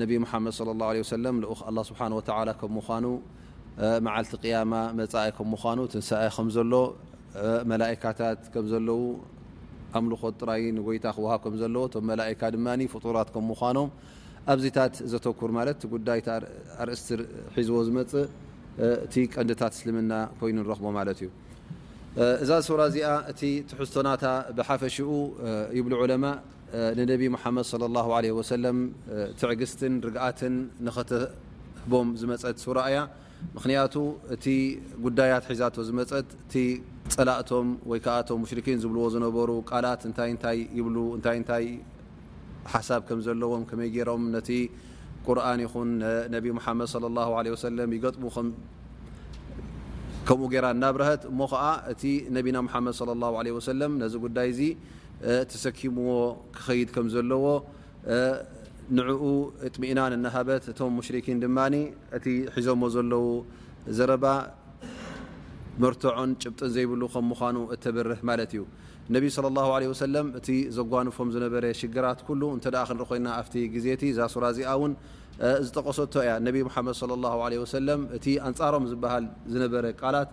ነብይ ሙሓመድ ሰለላሁ ዓለይሂ ወሰለም ልኡኽ ኣላህ ስብሓነሁ ወተዓላ ከም ምዃኑ፣ መዓልቲ ቅያማ መጻኢ ከም ምዃኑ፣ ትንሳኤ ከም ዘሎ፣ መላኢካታት ከም ዘለዉ፣ ኣምልኾት ጥራይ ንጐይታ ክወሃብ ከም ዘለዎ፣ እቶም መላኢካ ድማ ፍጡራት ከም ምዃኖም ኣብዚታት ዘተኩር ማለት እቲ ጉዳይ እቲ ኣርእስቲ ሒዝዎ ዝመጽእ እቲ ቀንድታት እስልምና ኮይኑ ንረኽቦ ማለት እዩ። እዛ ሱራ እዚኣ እቲ ትሕዝቶ ናታ ብሓፈሽኡ ይብሉ ዑለማእ፣ ንነቢ ሙሓመድ ሰለላሁ ዓለይሂ ወሰለም ትዕግስትን ርግኣትን ንኸተህቦም ዝመጸት ሱራ እያ። ምኽንያቱ እቲ ጉዳያት ሒዛቶ ዝመጸት እቲ ጸላእቶም ወይ ከኣ እቶም ሙሽሪኪን ዝብልዎ ዝነበሩ ቃላት እንታይ እንታይ ይብሉ እንታይ እንታይ ሓሳብ ከም ዘለዎም ከመይ ጌሮም ነቲ ቁርኣን ይኹን ነቢ ሙሓመድ ሰለላሁ ዓለይሂ ወሰለም ይገጥሙ ከም ከምኡ ጌራ እናብረሀት እሞ ኸኣ እቲ ነቢና ሙሓመድ ሰለላሁ ዓለይሂ ወሰለም ነዚ ጉዳይ እዚ ተሰኪምዎ ክኸይድ ከም ዘለዎ ንዕኡ እጥሚእናን እናሃበት እቶም ሙሽሪኪን ድማ እቲ ሒዞሞ ዘለዉ ዘረባ መርትዖን ጭብጥን ዘይብሉ ከም ምዃኑ እተብርህ ማለት እዩ ነቢ صለ ላሁ ለ ወሰለም እቲ ዘጓንፎም ዝነበረ ሽግራት ኩሉ እንተ ክንርኢ ኮይና ኣብቲ ግዜ እቲ እዛ ሱራ እዚኣ እውን ዝጠቀሰቶ እያ ነቢ ሙሓመድ صለ ላሁ ለ ወሰለም እቲ ኣንጻሮም ዝበሃል ዝነበረ ቃላት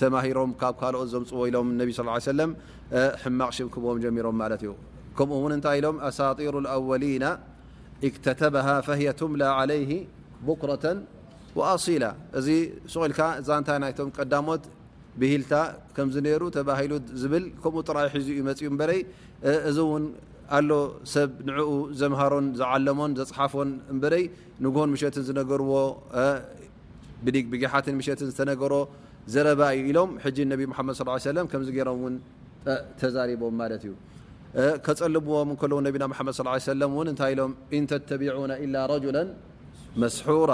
ተማሂሮም ካብ ካልኦት ዘምጽዎ ኢሎም ነቢ ስ ሰለም ሕማቕ ሽም ክህብዎም ጀሚሮም ማለት እዩ ከምኡ እውን እንታይ ኢሎም ኣሳጢሩ ኣወሊና እክተተበሃ ፈህየ ትምላ ዓለይህ ቡክረተ ወኣሲላ እዚ ሱቕ ኢልካ እዛ ንታይ ናይቶም ቀዳሞት ብሂልታ ከምዚ ነይሩ ተባሂሉ ዝብል ከምኡ ጥራይ ሒዙ እዩ መፅኡ እምበረይ እዚ እውን ኣሎ ሰብ ንዕኡ ዘምሃሮን ዝዓለሞን ዘፅሓፎን እምበረይ ንግሆን ምሸትን ዝነገርዎ ብዲግ ብጊሓትን ምሸትን ዝተነገሮ ዘረባ እዩ ኢሎም ሕጂ ነቢ ሙሓመድ ስ ሰለም ከምዚ ገይሮም እውን ተዛሪቦም ማለት እዩ ከፀልብዎም እንከለዉ ነቢና መሓመድ ስ ሰለም እውን እንታይ ኢሎም ኢንተተቢዑና ኢላ ረጁለ መስሑራ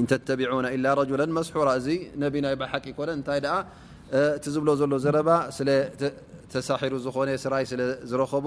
ኢንተተቢዑና ኢላ ረጁለ መስሑራ እዚ ነቢ ናይ ባሓቂ ኮነ እንታይ ደኣ እቲ ዝብሎ ዘሎ ዘረባ ስለ ተሳሒሩ ዝኾነ ስራይ ስለ ዝረኸቦ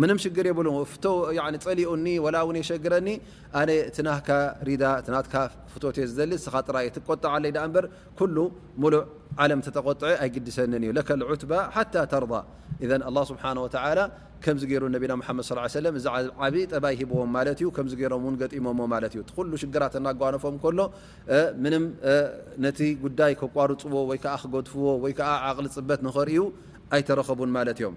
ምንም ሽግር የብሉን ፍቶ ፀሊኡኒ ወላ ውን የሸግረኒ ኣነ እቲ ናካ ሪዳ እቲ ናትካ ፍቶት እየ ዝደሊ እስኻ ጥራይ ትቆጣዓለይ ዳኣ እምበር ኩሉ ሙሉእ ዓለም ተተቆጥዐ ኣይግድሰንን እዩ ለከ ዑትባ ሓታ ተርዳ እዘ ኣላ ስብሓን ወተላ ከምዚ ገይሩ ነቢና ሓመድ ስ ሰለም እዚ ዓብዪ ጠባይ ሂብዎም ማለት እዩ ከምዚ ገይሮም እውን ገጢሞሞ ማለት እዩ ኩሉ ሽግራት እናጓነፎም ከሎ ምንም ነቲ ጉዳይ ከቋርፅዎ ወይከዓ ክገድፍዎ ወይከዓ ዓቕሊ ፅበት ንኸርእዩ ኣይተረኸቡን ማለት እዮም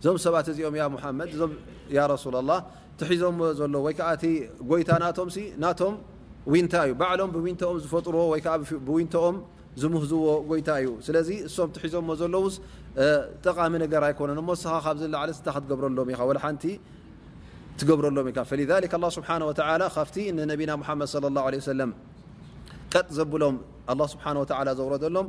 እዞም ሰባት እዚኦም ያ ሙሓመድ እዞም ያ ረሱላላህ እቲ ሒዞምዎ ዘለዉ ወይ ከዓ እቲ ጎይታ ናቶምሲ ናቶም ዊንታ እዩ ባዕሎም ብዊንተኦም ዝፈጥርዎ ወይ ከዓ ብዊንተኦም ዝምህዝዎ ጎይታ እዩ ስለዚ እሶም እቲ ሒዞምዎ ዘለዉስ ጠቓሚ ነገር ኣይኮነን እሞ እስኻ ካብዚ ንላዕሊ ስታ ክትገብረሎም ኢኻ ወላ ሓንቲ ትገብረሎም ኢካ ፈሊዛሊክ ኣላ ስብሓን ወተዓላ ካብቲ ንነቢና ሙሓመድ ለ ላሁ ለ ወሰለም ቀጥ ዘብሎም ኣላ ስብሓን ወተዓላ ዘውረደሎም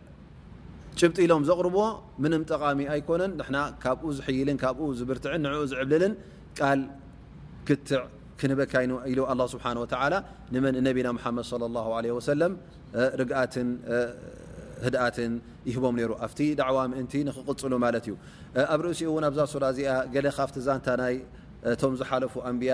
ጭብጢ ኢሎም ዘቕርብዎ ምንም ጠቓሚ ኣይኮነን ንሕና ካብኡ ዝሕይልን ካብኡ ዝብርትዕን ንዕኡ ዝዕብልልን ቃል ክትዕ ክንህበካ ኢኑ ኢሉ ኣላ ስብሓን ወተዓላ ንመን ንነቢና ሙሓመድ ለ ላ ለ ወሰለም ርግኣትን ህድኣትን ይህቦም ነይሩ ኣብቲ ዳዕዋ ምእንቲ ንክቕፅሉ ማለት እዩ ኣብ ርእሲኡ እውን ኣብዛ ሱራ እዚኣ ገለ ካብቲ ዛንታ ናይ እቶም ዝሓለፉ ኣንብያ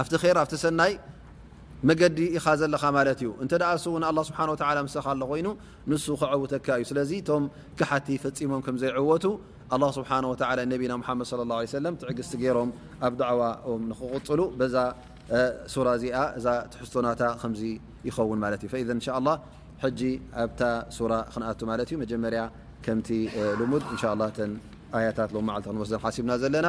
ኣብቲ ር ኣብቲ ሰናይ መገዲ ኢኻ ዘለኻ ማለት እዩ እንተ ሱ ን ኣላ ስብሓ ወላ ምሰኻ ኣሎ ኮይኑ ንሱ ክዐውተካ እዩ ስለዚ ቶም ክሓቲ ፈፂሞም ከም ዘይዕወቱ ኣላ ስብሓን ወ ነቢና ሓመድ ለ ላ ሰለም ትዕግስቲ ገይሮም ኣብ ዳዕዋኦም ንክቕፅሉ በዛ ሱራ እዚኣ እዛ ትሕዝቶናታ ከምዚ ይኸውን ማለት እዩ ፈኢዘ እንሻ ላ ሕጂ ኣብታ ሱራ ክንኣቱ ማለት እዩ መጀመርያ ከምቲ ልሙድ እንሻ ላ ተን ኣያታት ሎ መዓልቲ ክንወስደን ሓሲብና ዘለና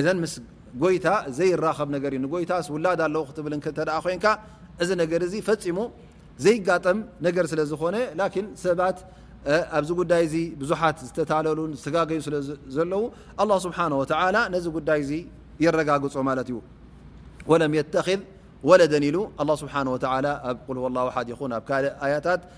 እዘን ምስ ጎይታ ዘይራኸብ ነገር እዩ ንጎይታስ ውላድ ኣለዉ ክትብል እንተ ኮንካ እዚ ነገር እዚ ፈፂሙ ዘይጋጠም ነገር ስለ ዝኾነ ላኪን ሰባት ኣብዚ ጉዳይ እዚ ብዙሓት ዝተታለሉን ዝተጋገዩ ስለ ዘለዉ ኣላ ስብሓን ወተላ ነዚ ጉዳይ እዚ የረጋግፆ ማለት እዩ ወለም የተኽዝ ወለደን ኢሉ ኣላ ስብሓን ወተላ ኣብ ቁል ላ ሓድ ይኹን ኣብ ካልእ ኣያታት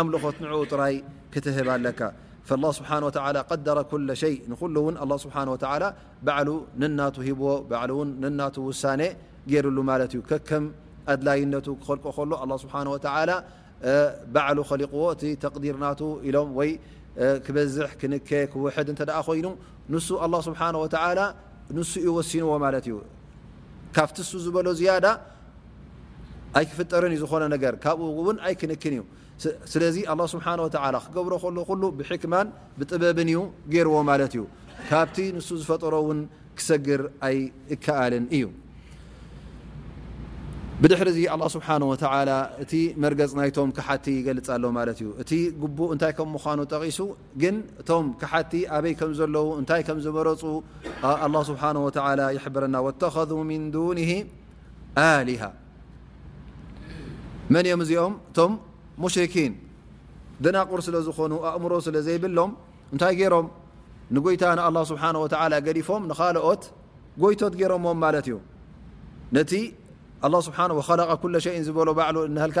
ኣምልኾት ንዕኡ ጥራይ ክትህብ ኣለካ فالله ስብሓን ወተላ ቀደረ ኩለ ሸይ ንኩሉ እውን ኣላ ስብሓን ወተላ ባዕሉ ንናቱ ሂብዎ ባዕሉ ውን ንናቱ ውሳነ ገይርሉ ማለት እዩ ከከም ኣድላይነቱ ክኸልቆ ከሎ ኣላ ስብሓን ወተላ ባዕሉ ኸሊቕዎ እቲ ተቅዲር ናቱ ኢሎም ወይ ክበዝሕ ክንከ ክውሕድ እንተ ደኣ ኮይኑ ንሱ ኣላ ስብሓን ወተላ ንሱ እዩ ወሲንዎ ማለት እዩ ካብቲ ንሱ ዝበሎ ዝያዳ ኣይክፍጠርን እዩ ዝኾነ ነገር ካብኡ ውን ኣይክንክን እዩ ስለዚ ኣላ ስብሓን ወተላ ክገብሮ ከሎ ኩሉ ብሕክማን ብጥበብን እዩ ገይርዎ ማለት እዩ ካብቲ ንሱ ዝፈጠሮ ውን ክሰግር ኣይከኣልን እዩ ብድሕሪ እዚ ኣላ ስብሓን ወተላ እቲ መርገፅ ናይቶም ክሓቲ ይገልፅ ኣሎ ማለት እዩ እቲ ግቡእ እንታይ ከም ምዃኑ ጠቒሱ ግን እቶም ከሓድቲ ኣበይ ከም ዘለዉ እንታይ ከም ዝመረጹ ኣላህ ስብሓነሁ ወተዓላ ይሕብረና ወተኸዙ ሚን ዱኒሂ ኣሊሃ መን እዮም እዚኦም እቶም ሙሽርኪን ደናቑር ስለ ዝኾኑ ኣእምሮ ስለ ዘይብሎም እንታይ ገይሮም ንጎይታ ንኣላህ ስብሓነሁ ወተዓላ ገዲፎም ንኻልኦት ጎይቶት ገይሮሞም ማለት እዩ ነቲ ኣላህ ስብሓነሁ ወኸለቀ ኩለ ሸይን ዝበሎ ባዕሉ እንሀልካ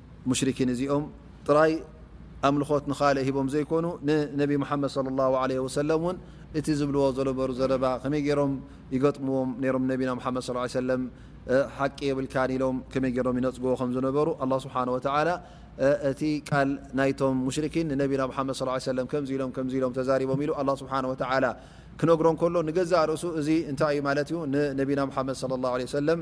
ሙሽሪኪን እዚኦም ጥራይ ኣምልኾት ንኻልእ ሂቦም ዘይኮኑ ንነቢ ሙሓመድ ሶለ ላሁ ዓለይሂ ወሰለም እውን እቲ ዝብልዎ ዘነበሩ ዘረባ ከመይ ገይሮም ይገጥምዎም ነይሮም ነቢና ሙሓመድ ሰለላሁ ዓለይሂ ወሰለም ሓቂ የብልካን ኢሎም ከመይ ገይሮም ይነጽግዎ ከም ዝነበሩ ኣላህ ስብሓነሁ ወተዓላ እቲ ቃል ናይቶም ሙሽሪኪን ንነቢና ሙሓመድ ሰለላሁ ዓለይሂ ወሰለም ከምዚ ኢሎም ከምዚ ኢሎም ተዛሪቦም ኢሉ ኣላህ ስብሓነሁ ወተዓላ ክነግሮ እንከሎ ንገዛእ ርእሱ እዚ እንታይ እዩ ማለት እዩ ንነቢና ሙሓመድ ሰለላሁ ዓለይሂ ወሰለም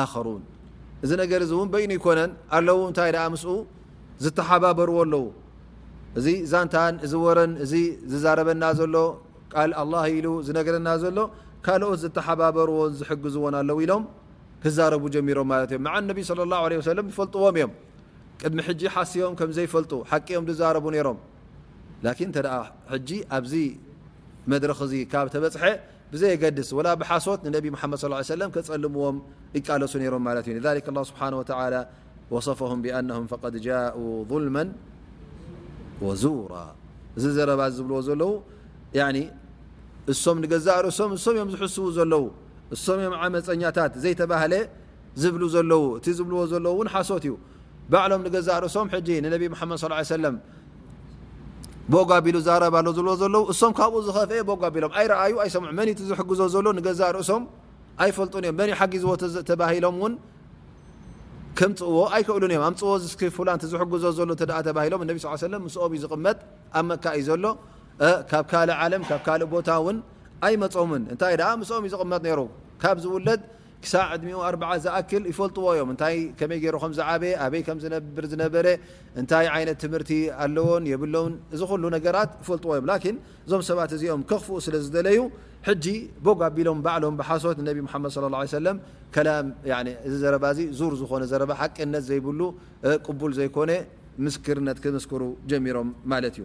ኣኸሩን እዚ ነገር እዚ እውን በይኑ ይኮነን ኣለዉ እንታይ ደኣ ምስኡ ዝተሓባበርዎ ኣለዉ እዚ ዛንታን እዚ ወረን እዚ ዝዛረበና ዘሎ ቃል ኣላ ኢሉ ዝነገረና ዘሎ ካልኦት ዝተሓባበርዎን ዝሕግዝዎን ኣለዉ ኢሎም ክዛረቡ ጀሚሮም ማለት እዮም መዓ ነቢ ስለ ላሁ ለ ሰለም ይፈልጥዎም እዮም ቅድሚ ሕጂ ሓስዮም ከም ዘይፈልጡ ሓቂ ዮም ዝዛረቡ ነይሮም ላኪን እተ ሕጂ ኣብዚ መድረኽ እዚ ካብ ተበፅሐ ብዘየገድስ ወላ ብሓሶት ንነቢ ሙሓመድ ስ ለ ሰለም ከጸልምዎም ይቃለሱ ነይሮም ማለት እዩ ذሊክ ኣላ ስብሓን ወተላ ወሰፈሁም ብኣነሁም ፈቐድ ጃኡ ظልመ ወዙራ እዚ ዘረባ ዝብልዎ ዘለዉ እሶም ንገዛእ ርእሶም እሶም እዮም ዝሕስቡ ዘለዉ እሶም እዮም ዓመፀኛታት ዘይተባህለ ዝብሉ ዘለዉ እቲ ዝብልዎ ዘለዉ እውን ሓሶት እዩ ባዕሎም ንገዛእ ርእሶም ሕጂ ንነቢ ሙሓመድ ስ ሰለም ቦግ ኣቢሉ ዛረብ ኣሎ ዝብሎ ዘለዉ እሶም ካብኡ ዝኸፍኤ ቦግ ኣቢሎም ኣይረኣዩ ኣይሰምዑ መን እቲ ዝሕግዞ ዘሎ ንገዛእ ርእሶም ኣይፈልጡን እዮም መን ሓጊዝዎ ተባሂሎም እውን ከምፅእዎ ኣይክእሉን እዮም ኣምፅዎ ዝስኪ ፍላን ዝሕግዞ ዘሎ ተ ተባሂሎም እነቢ ስ ሰለም ምስኦም እዩ ዝቕመጥ ኣብ መካ እዩ ዘሎ ካብ ካልእ ዓለም ካብ ካልእ ቦታ እውን ኣይመፆምን እንታይ ደኣ ምስኦም እዩ ዝቕመጥ ነይሩ ካብ ዝውለድ ክሳዕ ዕድሚኡ ኣርብዓ ዝኣክል ይፈልጥዎ እዮም፣ እንታይ ከመይ ገይሩ ከም ዝዓበየ፣ ኣበይ ከም ዝነብር ዝነበረ፣ እንታይ ዓይነት ትምህርቲ ኣለዎን የብሎን፣ እዚ ኩሉ ነገራት ይፈልጥዎ እዮም። ላኪን እዞም ሰባት እዚኦም ከኽፍኡ ስለ ዝደለዩ ሕጂ ቦግ ኣቢሎም ባዕሎም ብሓሶት ንነቢ ሙሓመድ ሰለላሁ ዓለይሂ ወሰለም ከላም ያኒ እዚ ዘረባ እዚ ዙር ዝኾነ ዘረባ ሓቅነት ዘይብሉ ቅቡል ዘይኮነ ምስክርነት ክምስክሩ ጀሚሮም ማለት እዩ።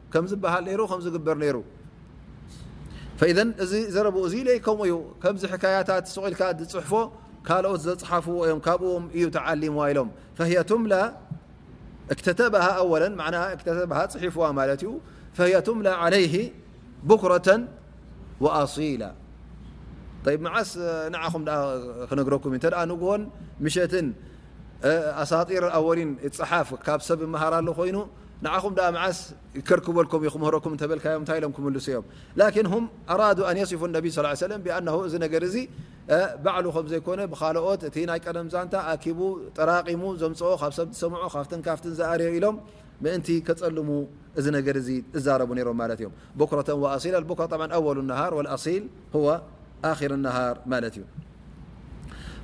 ከምዝበሃል ነይሩ ከምዝግበር ነይሩ ፈኢዘ እዚ ዘረብኡ እዙ ለይ ከምኡ እዩ ከምዚ ሕካያታት ስቑኢልካ ዝፅሕፎ ካልኦት ዘፅሓፍዎ እዮም ካብኡም እዩ ተዓሊሙ ኢሎም ፈያ ትምላ እተተበሃ ኣወለ እተተበሃ ፅሒፍዋ ማለት እዩ ፈያ ትምላ ዓለይሂ ቡኩረተን ወኣሲላ ይ መዓስ ንዓኹም ክነግረኩም እተ ንግሆን ምሸትን ኣሳጢር ኣወሊን ይፅሓፍ ካብ ሰብ መሃር ሉ ኮይኑ ንዓኹም ደኣ መዓስ ይከርክበልኩም እዩ ክምህረኩም እንተበልካዮም እንታይ ኢሎም ክምልሱ እዮም ላኪን ሁም ኣራዱ ኣን የስፉ ነቢ ስ ሰለም ብኣነሁ እዚ ነገር እዚ ባዕሉ ከም ዘይኮነ ብካልኦት እቲ ናይ ቀደም ዛንታ ኣኪቡ ጠራቂሙ ዘምፅኦ ካብ ሰብ ዝሰምዖ ካብትን ካብትን ዝኣርዮ ኢሎም ምእንቲ ከፀልሙ እዚ ነገር እዚ እዛረቡ ነይሮም ማለት እዮም ቦክረተ ወኣሲል ኣቦክረ ብ ኣወሉ ነሃር ወኣሲል ህወ ኣኪር ነሃር ማለት እዩ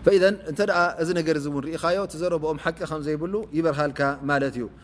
ፈኢዘን እንተ እዚ ነገር እዚ እውን ርኢኻዮ ትዘረብኦም ሓቂ ከም ዘይብሉ ይበርሃልካ ማለት እዩ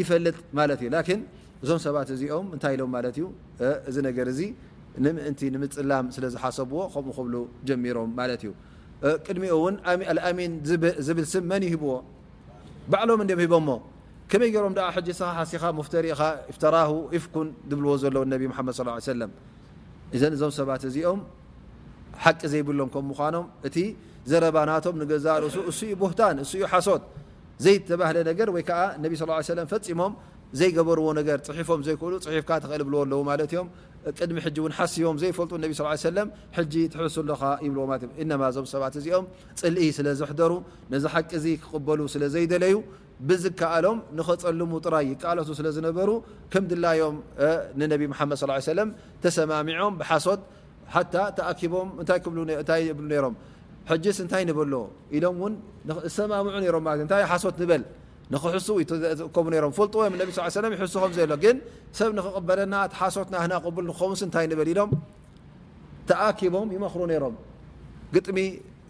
ይፈልጥ ማለት እዩ ላን እዞም ሰባት እዚኦም እንታይ ኢሎም ማለት እዩ እዚ ነገር እዚ ንምእንቲ ንምፅላም ስለ ዝሓሰብዎ ከምኡ ክብሉ ጀሚሮም ማለት እዩ ቅድሚኡ እውን ኣልኣሚን ዝብል ስም መን ይህብዎ ባዕሎም እንዲም ሂቦሞ ከመይ ገይሮም ኣ ሕጂ ስኻ ሓሲኻ ሙፍተሪ ኢኻ ፍተራሁ ኢፍኩን ዝብልዎ ዘለዉ ነቢ ሓመድ ስ ሰለም እዘን እዞም ሰባት እዚኦም ሓቂ ዘይብሎም ከም ምዃኖም እቲ ዘረባ ናቶም ንገዛእ ርእሱ እሱኡ ቦህታን እሱኡ ሓሶት ዘይተባህለ ነገር ወይ ከኣ ነቢ ስ ላሁ ሰለም ፈጺሞም ዘይገበርዎ ነገር ጽሒፎም ዘይክእሉ ጽሒፍካ ትኽእል ይብልዎ ኣለዉ ማለት እዮም ቅድሚ ሕጂ እውን ሓሲቦም ዘይፈልጡ ነቢ ስ ሰለም ሕጂ ትሕሱ ኣለኻ ይብልዎ ማለት እዮም እነማ እዞም ሰባት እዚኦም ጽልኢ ስለ ዘሕደሩ ነዚ ሓቂ እዚ ክቕበሉ ስለ ዘይደለዩ ብዝከኣሎም ንኸጸልሙ ጥራይ ይቃለሱ ስለ ዝነበሩ ከም ድላዮም ንነቢ መሓመድ ስ ሰለም ተሰማሚዖም ብሓሶት ሓታ ተኣኪቦም እንታይ ክብሉ እታይ ይብሉ ነሮም ሕጅስ እንታይ ንበሎ ኢሎም ውን እሰማምዑ ነሮም ማለት እንታይ ሓሶት ንበል ንክሕስው ዝእከቡ ነሮም ፈልጥዎ እዮም ነቢ ስ ሰለም ይሕሱ ከም ዘሎ ግን ሰብ ንክቕበለና እቲ ሓሶት ናህና ቅቡል ንክኸውንስ እንታይ ንበል ኢሎም ተኣኪቦም ይመክሩ ነሮም ግጥሚ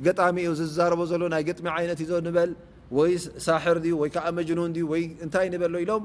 ገጣሚ እዩ ዝዛረቦ ዘሎ ናይ ግጥሚ ዓይነት እዞ ንበል ወይ ሳሕር ድዩ ወይ ከዓ መጅኑን ድዩ ወይ እንታይ ንበሎ ኢሎም